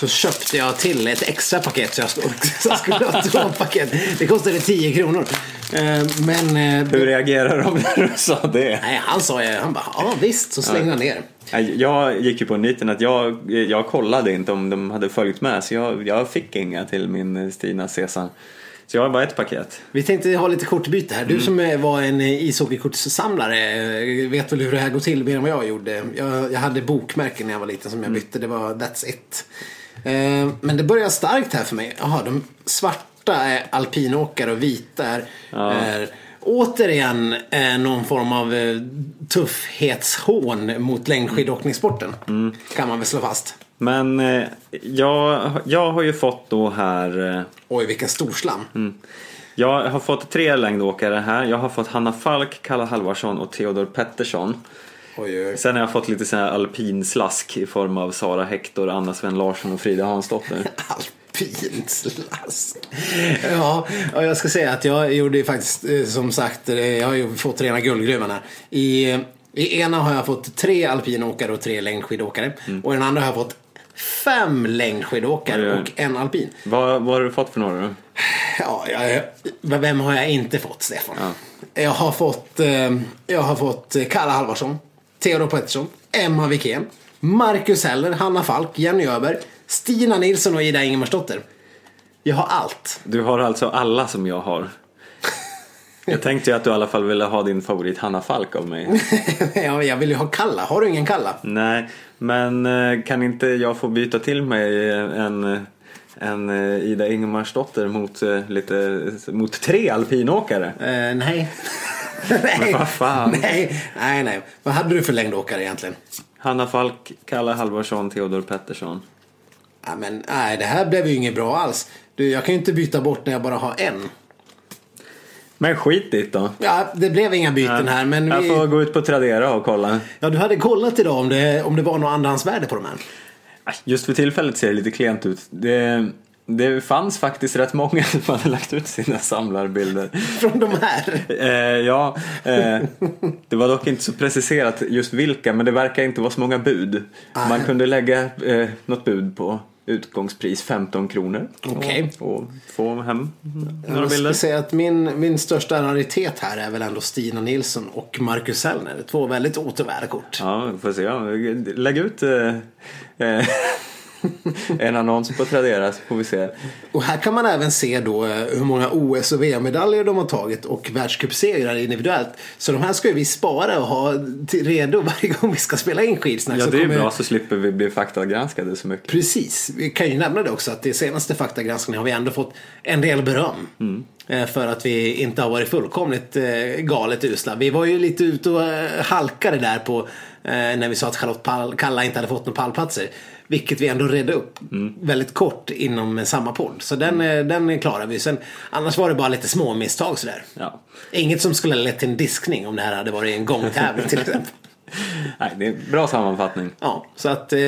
så köpte jag till ett extra paket så jag, skulle- så jag skulle ha två paket. Det kostade 10 kronor. Eh, men eh, hur reagerar de när du sa det? nej, han sa ju, han bara ja visst, så slängde han ner. Jag gick ju på niten att jag, jag kollade inte om de hade följt med så jag, jag fick inga till min Stina Cesar. Så jag har bara ett paket. Vi tänkte ha lite kortbyte här. Du som eh, var en ishockeykortssamlare eh, vet väl hur det här går till mer än vad jag gjorde. Jag, jag hade bokmärken när jag var liten som jag bytte. Det var that's it. Eh, Men det börjar starkt här för mig. Jaha, de svarta är alpinåkare och vita är, är återigen eh, någon form av eh, tuffhetshån mot längdskidåkningssporten. Kan man väl slå fast. Men eh, jag, jag har ju fått då här eh, Oj, vilken storslam. Jag har fått tre längdåkare här. Jag har fått Hanna Falk, Kalle Halvarsson och Theodor Pettersson. Oj, oj. Sen har jag fått lite sån här alpinslask i form av Sara Hector, Anna Sven Larsson och Frida Hansdotter. Alpinslask. Ja, och jag ska säga att jag gjorde ju faktiskt eh, som sagt, jag har ju fått rena guldgruvan här. I, I ena har jag fått tre alpinåkare och tre längdskidåkare. Och i den andra har jag fått fem längdskidåkare Oj, oj. och en alpin. vad, vad har du fått för några då? Ja, jag, vem har jag inte fått, Stefan? Jag har fått, eh, jag har fått eh, Kalle Halvarsson, Theodor Pettersson, Emma Wikén, Marcus Heller, Hanna Falk, Jenny Öberg, Stina Nilsson och Ida Ingemarsdotter. Jag har allt. Du har alltså alla som jag har. Jag tänkte ju att du i alla fall ville ha din favorit Hanna Falk av mig. ja, jag vill ju ha Kalla. Har du ingen Kalla? Nej, men eh, kan inte jag få byta till mig en, en eh, Ida Ingemarsdotter mot, eh, lite, mot tre alpinåkare? Eh, nej. nej. Men vad fan? Nej, nej, nej. Vad hade du för längdåkare egentligen? Hanna Falk, Kalle Halvarsson, Theodor Pettersson. Ja, men nej, det här blev ju inget bra alls. Du, jag kan ju inte byta bort när jag bara har en. Men skit dit då. Ja, det blev inga byten här, men Jag vi... får gå ut på Tradera och kolla. Ja, du hade kollat idag om det, om det var något andrahandsvärde på de här. Just för tillfället ser det lite klent ut. Det, det fanns faktiskt rätt många som hade lagt ut sina samlarbilder. Från de här. Eh, ja, eh, det var dock inte så preciserat just vilka, men det verkar inte vara så många bud. Man kunde lägga eh, något bud på utgångspris 15 kronor. Okej. Och, och få hem några Jag bilder. ska säga att min, min största raritet här är väl ändå Stina Nilsson och Marcus Sellner. Två väldigt återvärda kort. Ja, får se. Ja, Lägg ut eh, eh, en annons på Tradera så får vi se. Och här kan man även se då eh, hur många OS och VM-medaljer de har tagit och världscupsegrar individuellt. Så de här ska ju vi spara och ha till redo varje gång vi ska spela in skidsnack. Ja, det är kommer- bra så slipper vi bli faktagranskade så mycket. Precis, vi kan ju nämna det också att i senaste faktagranskningen har vi ändå fått en del beröm. Eh, För att vi inte har varit fullkomligt eh, galet usla. Vi var ju lite ute och halkade där på när vi sa att Charlotte Pall, Kalla inte hade fått några pallplatser. Vilket vi ändå redde upp väldigt kort inom samma podd. Så den, eh, den klarar vi. Sen, annars var det bara lite små misstag sådär. Ja. Inget som skulle ha lett till en diskning om det här hade varit en gångtävling till exempel. Nej, det är en bra sammanfattning. Ja, så att eh,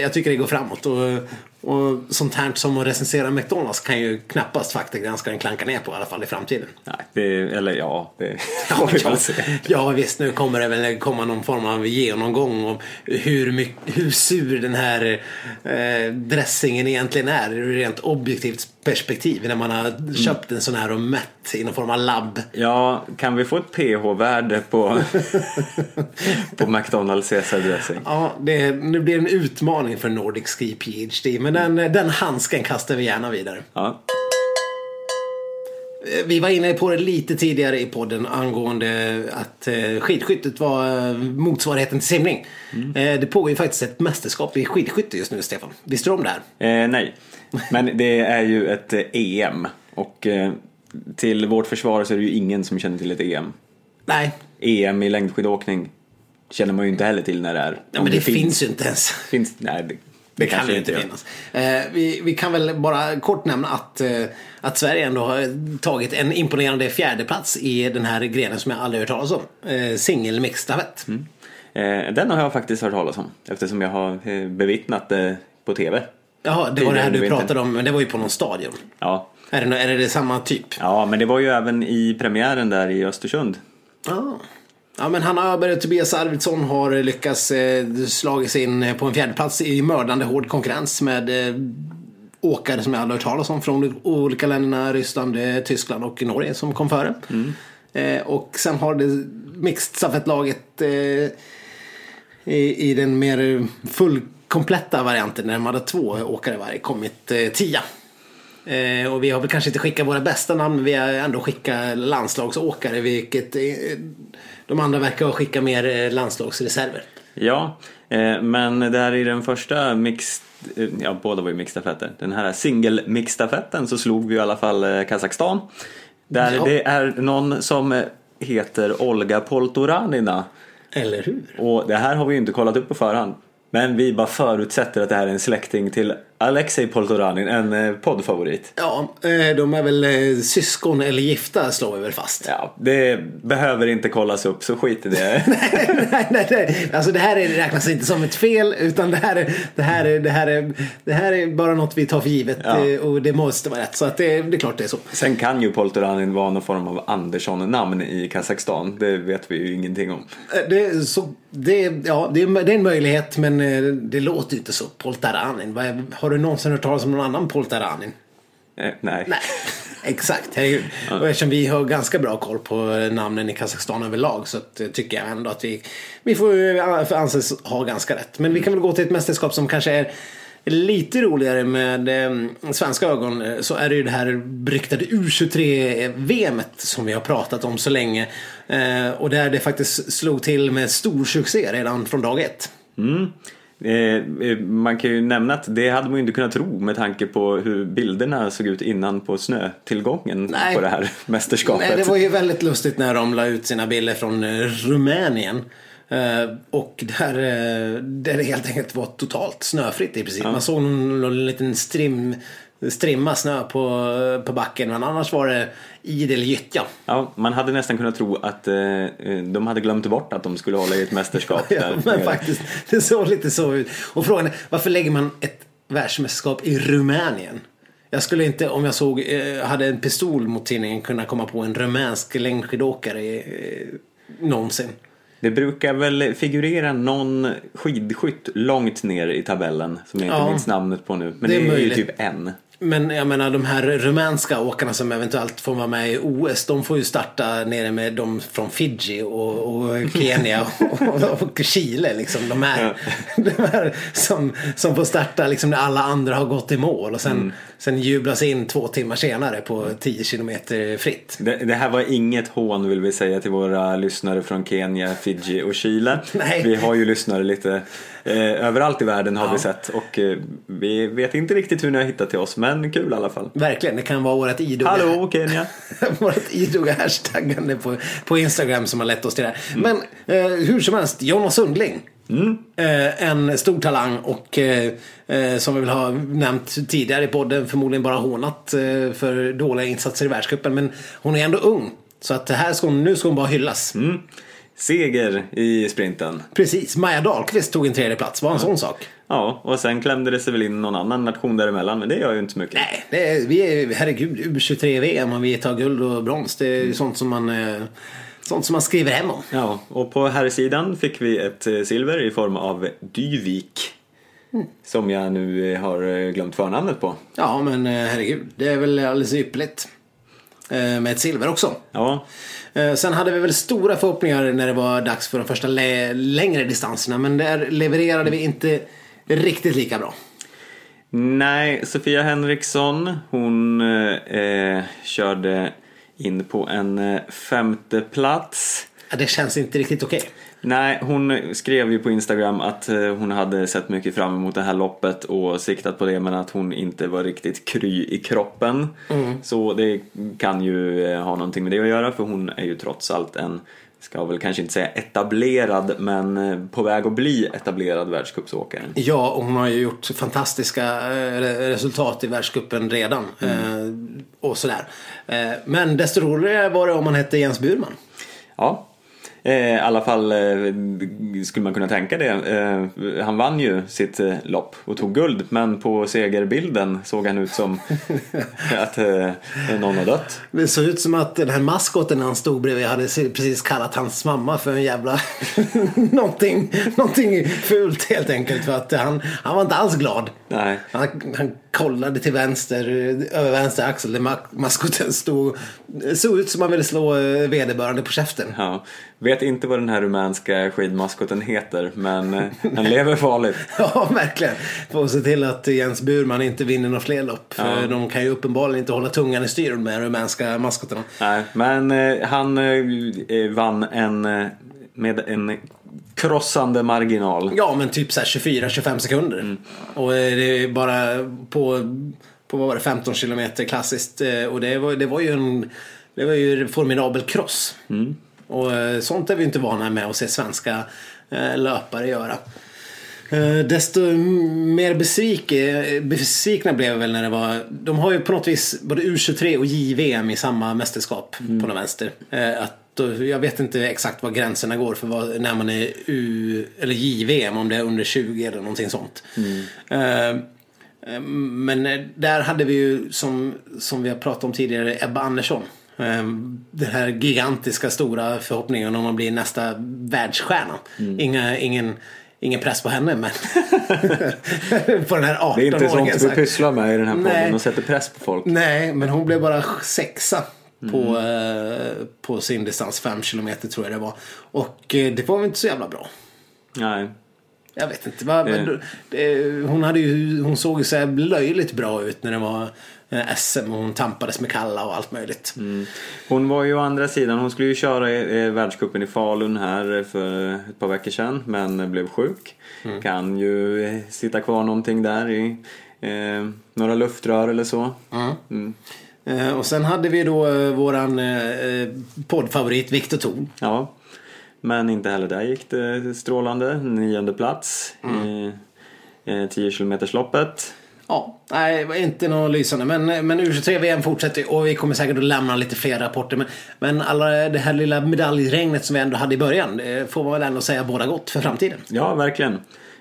jag tycker det går framåt. Och, och sånt här som att recensera McDonalds kan ju knappast faktagranskaren klanka ner på i alla fall i framtiden. Nej, det eller ja, det Ja, ja, ja visst, nu kommer det väl komma någon form av genomgång om hur, mycket, hur sur den här eh, dressingen egentligen är ur rent objektivt perspektiv. När man har köpt en sån här och mätt i någon form av labb. Ja, kan vi få ett pH-värde på, på McDonalds Caesar dressing? Ja, det, nu blir det en utmaning för Nordic Ski PhD. Men den, den handsken kastar vi gärna vidare. Ja. Vi var inne på det lite tidigare i podden angående att eh, skidskyttet var eh, motsvarigheten till simning. Mm. Det pågår ju faktiskt ett mästerskap i skidskytte just nu, Stefan. Visste du om det här? Eh, nej, men det är ju ett EM. Och till vårt försvar så är det ju ingen som känner till ett EM. Nej. EM i längdskidåkning känner man ju inte heller till när det är. Ja, men det, det finns, finns ju inte ens. Finns, nej, det, det, kan ju inte finnas. Eh, vi, vi, kan väl bara kort nämna att, eh, att Sverige ändå har tagit en imponerande fjärdeplats i den här grenen som jag aldrig hört talas om. Eh, Singel mixstafett. Mm. Eh, den har jag faktiskt hört talas om eftersom jag har eh, bevittnat det på TV. Jaha, det var det här du pratade om, men det var ju på någon stadion. Ja. Är det, är det samma typ? Ja, men det var ju även i premiären där i Östersund. Ja. Ja, men Hanna Öberg och Tobias Arvidsson har lyckats eh, slagit sig in på en fjärdeplats i mördande hård konkurrens med eh, åkare som jag aldrig hört talas om från olika länderna, Ryssland, eh, Tyskland och Norge som kom före. Mm. Eh, och sen har det mixed stafettlaget eh, i, i den mer fullkompletta varianten när de hade två åkare varje kommit eh, tia. Eh, och vi har väl kanske inte skickat våra bästa namn men vi har ändå skickat landslagsåkare vilket eh, de andra verkar ha skickat mer eh, landslagsreserver. Ja, eh, men det här är den första mixed, eh, ja båda var ju mixstafetter. Den här single mixstafetten så slog vi i alla fall Kazakstan. Där ja. det är någon som heter Olga Poltoranina. Eller hur? Och det här har vi ju inte kollat upp på förhand. Men vi bara förutsätter att det här är en släkting till Alexej Poltoranin, en eh, poddfavorit. Ja, eh, de är väl eh, syskon eller gifta slår vi väl fast. Ja, det behöver inte kollas upp så skit i det. nej, nej, nej, nej. Alltså det här är, räknas inte som ett fel utan det här är, det här är, det här är, det här är bara något vi tar för givet ja. och det måste vara rätt. Så att det, det är klart det är så. Sen kan ju Poltoranin vara någon form av Andersson-namn i Kazakstan. Det vet vi ju ingenting om. Det, så, det, ja, det, är, det är en möjlighet men det låter ju inte så. Poltaranin. Har du någonsin hört talas om någon annan Poltaranin? Eh, nej. nej. Exakt, herregud. Och eftersom vi har ganska bra koll på namnen i Kazakstan överlag så eh, tycker jag ändå att vi, vi får anses ha ganska rätt. Men vi kan väl gå till ett mästerskap som kanske är lite roligare med eh, svenska ögon eh, så är det ju det här beryktade U23-VMet som vi har pratat om så länge. Eh, och där det faktiskt slog till med stor succé redan från dag ett. Mm. Eh, eh, man kan ju nämna att det hade man ju inte kunnat tro med tanke på hur bilderna såg ut innan på snötillgången Nej. på det här mästerskapet. Nej, det var ju väldigt lustigt när de la ut sina bilder från eh, Rumänien. och där, där det helt enkelt var totalt snöfritt i princip. Ja. Man såg någon, någon liten strim strimma snö på, på backen men annars var det idel gyttja. Ja, man hade nästan kunnat tro att eh, de hade glömt bort att de skulle hålla i ett mästerskap. ja, men faktiskt, det såg lite så ut. Och frågan är, varför lägger man ett världsmästerskap i Rumänien? Jag skulle inte, om jag såg, eh, hade en pistol mot tidningen, kunna komma på en rumänsk längdskidåkare eh, någonsin. Det brukar väl figurera någon skidskytt långt ner i tabellen som jag inte ja, minns namnet på nu. Men det är, det är ju typ en. Men jag menar de här rumänska åkarna som eventuellt får vara med i OS. De får ju starta nere med de från Fiji och, och Kenya och, och, Chile. Liksom. De här, ja. de här som, som får starta liksom, när alla andra har gått i mål. Och sen, mm. sen jublas in två timmar senare på 10 kilometer fritt. Det, det, här var inget hån vill vi säga till våra lyssnare från Kenya, Fiji och Chile. Nej. Vi har ju lyssnare lite överallt i världen har ja. vi sett och eh, vi vet inte riktigt hur ni har hittat till oss men kul i alla fall. Verkligen, det kan vara vårt idoga, Hallå Kenya! vårt idoga hashtaggande på, på Instagram som har lett oss till det här. Mm. Men eh, hur som helst, Jonas Sundling. Mm. Eh, en stor talang och eh, eh, som vi väl har nämnt tidigare i podden förmodligen bara hånat för dåliga insatser i världscupen. Men hon är ändå ung. Så att här ska hon, nu ska hon bara hyllas. Mm seger i sprinten. Precis, Maja Dahlqvist tog en tredje plats. var en ja. sån sak. Ja, och sen klämde det sig väl in någon annan nation däremellan, men det gör ju inte så mycket. Nej, det är, vi är herregud U23-VM och vi tar guld och brons. Det är mm. sånt som man eh, Sånt som man skriver hem om. Ja, och på här sidan fick vi ett eh, silver i form av Dyvik. Mm. Som jag nu eh, har glömt förnamnet på. Ja, men herregud. Det är väl alldeles ypperligt. Med ett silver också. Ja. Eh, sen hade vi väl stora förhoppningar när det var dags för de första längre distanserna. Men där levererade vi inte riktigt lika bra. Nej, Sofia Henriksson hon eh, körde in på en eh, femte plats. Ja, det känns inte riktigt okej. Nej, hon skrev ju på Instagram att eh, hon hade sett mycket fram emot det här loppet och siktat på det men att hon inte var riktigt kry i kroppen. Så det kan ju eh, ha någonting med det att göra för hon är ju trots allt en, ska väl kanske inte säga etablerad men eh, på väg att bli etablerad världscupsåkare. Ja, och hon har ju gjort fantastiska re- resultat i världscupen redan. Eh, och sådär. Men desto roligare var det om man hette Jens Burman. Ja, i alla fall eh, skulle man kunna tänka det. Eh, han vann ju sitt eh, lopp och tog guld men på segerbilden såg han ut som att eh, någon har dött. Det såg ut som att den här maskoten han stod bredvid hade precis kallat hans mamma för en jävla någonting, någonting fult helt enkelt. För att han, han var inte alls glad. Nej. Han, han kollade till vänster, över vänster axel där ma- maskoten stod. Det såg ut som han ville slå eh, vederbörande på käften. Ja, vet inte vad den här rumänska skidmaskoten heter men eh, han lever farligt. Ja, verkligen. Får se till att Jens Burman inte vinner några fler lopp. För Ja. de kan ju uppenbarligen inte hålla tungan i styr med de rumänska maskotarna. Nej, men eh, han eh, vann en, eh, med en krossande marginal. Ja, men typ så här 24-25 sekunder. Mm. Och eh, det är bara på, på vad var det, 15 kilometer klassiskt. Eh, Och det var, det var ju en det var ju en formidabel cross. Mm. Och eh, sånt är vi inte vana med att se svenska eh, löpare göra. Eh, Desto mer besvikna blev jag väl när det var... De har ju på något vis både U23 och JVM i samma mästerskap på något vänster. Att jag vet inte exakt var gränserna går för vad, när man är U eller JVM om det är under 20 eller någonting sånt. Eh, Men där hade vi ju som, som vi har pratat om tidigare Ebba Andersson. Eh, Den här gigantiska stora förhoppningen om att bli nästa världsstjärna. Inga, ingen, ingen press på henne men på den här 18-åringen. Det är inte sånt vi här. pysslar med i den här podden Nej. och sätter press på folk. Nej, men hon blev bara sexa på, eh, på sin distans. Fem kilometer tror jag det var. Och eh, det var väl inte så jävla bra. Nej. Jag vet inte. Men, eh, hon, hade ju, hon såg ju så här löjligt bra ut när det var SM och hon tampades med Kalla och allt möjligt. Hon var ju å andra sidan, hon skulle ju köra eh, världscupen i Falun här för ett par veckor sedan men blev sjuk. Kan ju eh, sitta kvar någonting där i eh, några luftrör eller så. Mm. Eh, och sen hade vi då eh, våran eh, poddfavorit Viktor Thorn. Ja. Men inte heller där gick det strålande. Nionde plats i eh, 10 kilometersloppet. Ja, nej, det var inte något lysande. Men, men U23-VM fortsätter och vi kommer säkert att lämna lite fler rapporter. Men, men alla det här lilla medaljregnet som vi ändå hade i början, det får man väl ändå säga båda gott för framtiden. Ja, verkligen.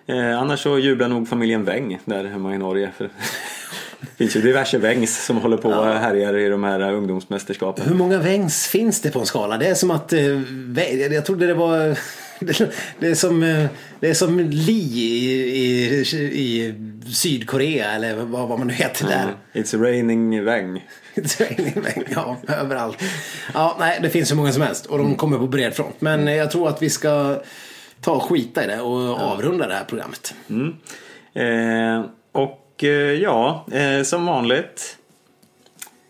Eh, annars så jublar nog familjen Weng där hemma i Norge. För det finns ju diverse Wengs som håller på och härjar i de här ungdomsmästerskapen. Hur många Wengs finns det på en skala? Det är som att... eh, Jag trodde det var... Det är som, eh, det är som Li i, i, i Sydkorea eller vad, vad man nu heter där. It's raining Weng. Training, ja, överallt. Ja, nej, det finns hur många som helst och de kommer på bred front. Men jag tror att vi ska ta och skita i det och avrunda det här programmet. Mm. Eh, och eh, ja, eh, som vanligt.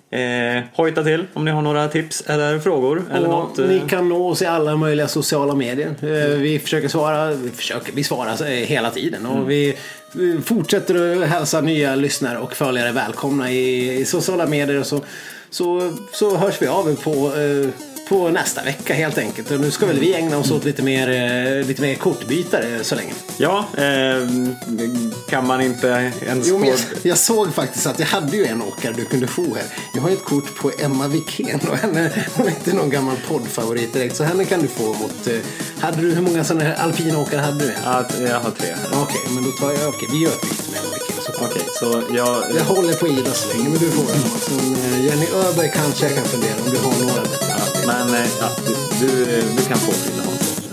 Eh, hojta till om ni har några tips eller frågor. Eller något, eh, Ni kan nå oss i alla möjliga sociala medier. Eh, Vi försöker svara, vi, försöker, vi svarar eh, hela tiden. Och Mm. vi vi fortsätter att hälsa nya lyssnare och följare välkomna i, i sociala medier. Och så, så, så hörs vi av på, eh, på nästa vecka helt enkelt. Och nu ska väl vi ägna oss åt lite mer, eh, lite mer kortbytare så länge. Ja, eh, kan man inte ens Jo, men jag, jag såg faktiskt att jag hade ju en åkare du kunde få här. Jag har ett kort på Emma Wikén och henne, hon är inte någon gammal poddfavorit direkt. Så henne kan du få mot... eh, Hade du, hur många sådana här alpina åkare hade du? Ja, jag har tre. Okej, men då tar jag... Okej, vi gör ett byte med Emma Wikén. Okej, så jag... Jag håller på Ida så länge, men du får den. Sen, eh, Jenny Öberg kanske jag kan fundera om du har några bättre. Men eh, ja, du, du, du kan få Frida Hansson.